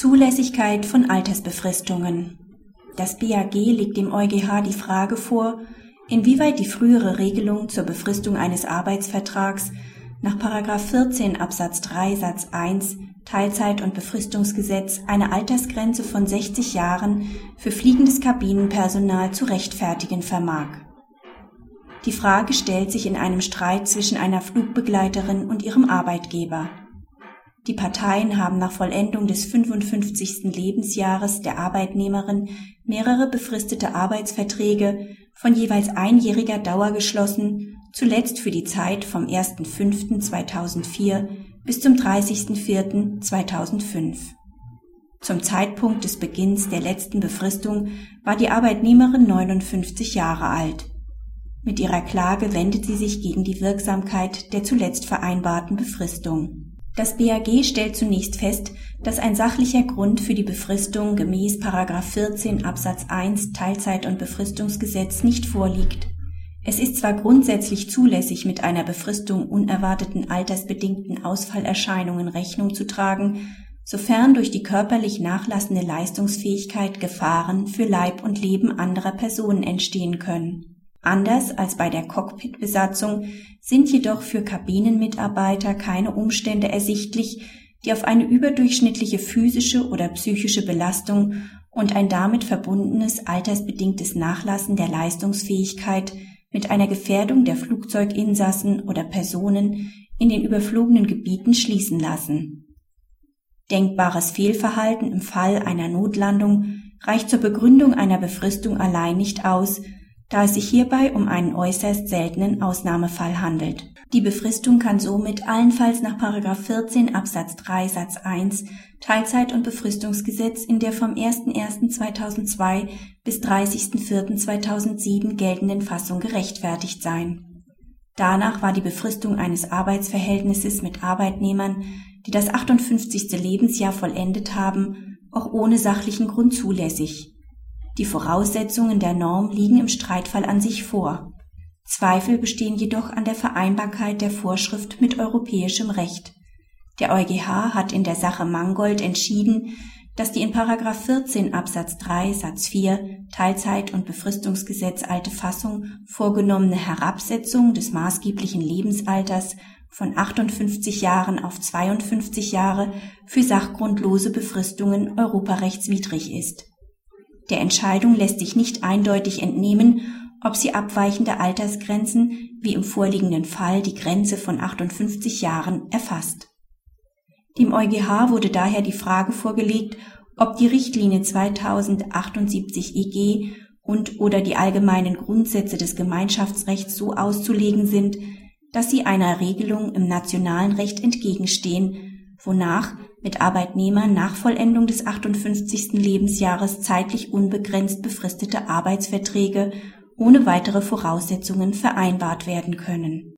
Zulässigkeit von Altersbefristungen. Das BAG legt dem EuGH die Frage vor, inwieweit die frühere Regelung zur Befristung eines Arbeitsvertrags nach 14 Absatz 3 Satz 1 Teilzeit- und Befristungsgesetz eine Altersgrenze von 60 Jahren für fliegendes Kabinenpersonal zu rechtfertigen vermag. Die Frage stellt sich in einem Streit zwischen einer Flugbegleiterin und ihrem Arbeitgeber. Die Parteien haben nach Vollendung des 55. Lebensjahres der Arbeitnehmerin mehrere befristete Arbeitsverträge von jeweils einjähriger Dauer geschlossen, zuletzt für die Zeit vom 1.5.2004 bis zum 30.04.2005. Zum Zeitpunkt des Beginns der letzten Befristung war die Arbeitnehmerin 59 Jahre alt. Mit ihrer Klage wendet sie sich gegen die Wirksamkeit der zuletzt vereinbarten Befristung. Das BAG stellt zunächst fest, dass ein sachlicher Grund für die Befristung gemäß 14 Absatz 1 Teilzeit- und Befristungsgesetz nicht vorliegt. Es ist zwar grundsätzlich zulässig, mit einer Befristung unerwarteten altersbedingten Ausfallerscheinungen Rechnung zu tragen, sofern durch die körperlich nachlassende Leistungsfähigkeit Gefahren für Leib und Leben anderer Personen entstehen können Anders als bei der Cockpitbesatzung sind jedoch für Kabinenmitarbeiter keine Umstände ersichtlich, die auf eine überdurchschnittliche physische oder psychische Belastung und ein damit verbundenes altersbedingtes Nachlassen der Leistungsfähigkeit mit einer Gefährdung der Flugzeuginsassen oder Personen in den überflogenen Gebieten schließen lassen. Denkbares Fehlverhalten im Fall einer Notlandung reicht zur Begründung einer Befristung allein nicht aus, da es sich hierbei um einen äußerst seltenen Ausnahmefall handelt. Die Befristung kann somit allenfalls nach 14 Absatz 3 Satz 1 Teilzeit- und Befristungsgesetz in der vom 01.01.2002 bis 30.04.2007 geltenden Fassung gerechtfertigt sein. Danach war die Befristung eines Arbeitsverhältnisses mit Arbeitnehmern, die das 58. Lebensjahr vollendet haben, auch ohne sachlichen Grund zulässig die Voraussetzungen der Norm liegen im Streitfall an sich vor. Zweifel bestehen jedoch an der Vereinbarkeit der Vorschrift mit europäischem Recht. Der EuGH hat in der Sache Mangold entschieden, dass die in 14 Absatz 3 Satz 4 Teilzeit- und Befristungsgesetz alte Fassung vorgenommene Herabsetzung des maßgeblichen Lebensalters von 58 Jahren auf 52 Jahre für sachgrundlose Befristungen europarechtswidrig ist der Entscheidung lässt sich nicht eindeutig entnehmen, ob sie abweichende Altersgrenzen, wie im vorliegenden Fall die Grenze von 58 Jahren, erfasst. Dem EuGH wurde daher die Frage vorgelegt, ob die Richtlinie 2078 EG und oder die allgemeinen Grundsätze des Gemeinschaftsrechts so auszulegen sind, dass sie einer Regelung im nationalen Recht entgegenstehen, wonach mit Arbeitnehmern nach Vollendung des 58. Lebensjahres zeitlich unbegrenzt befristete Arbeitsverträge ohne weitere Voraussetzungen vereinbart werden können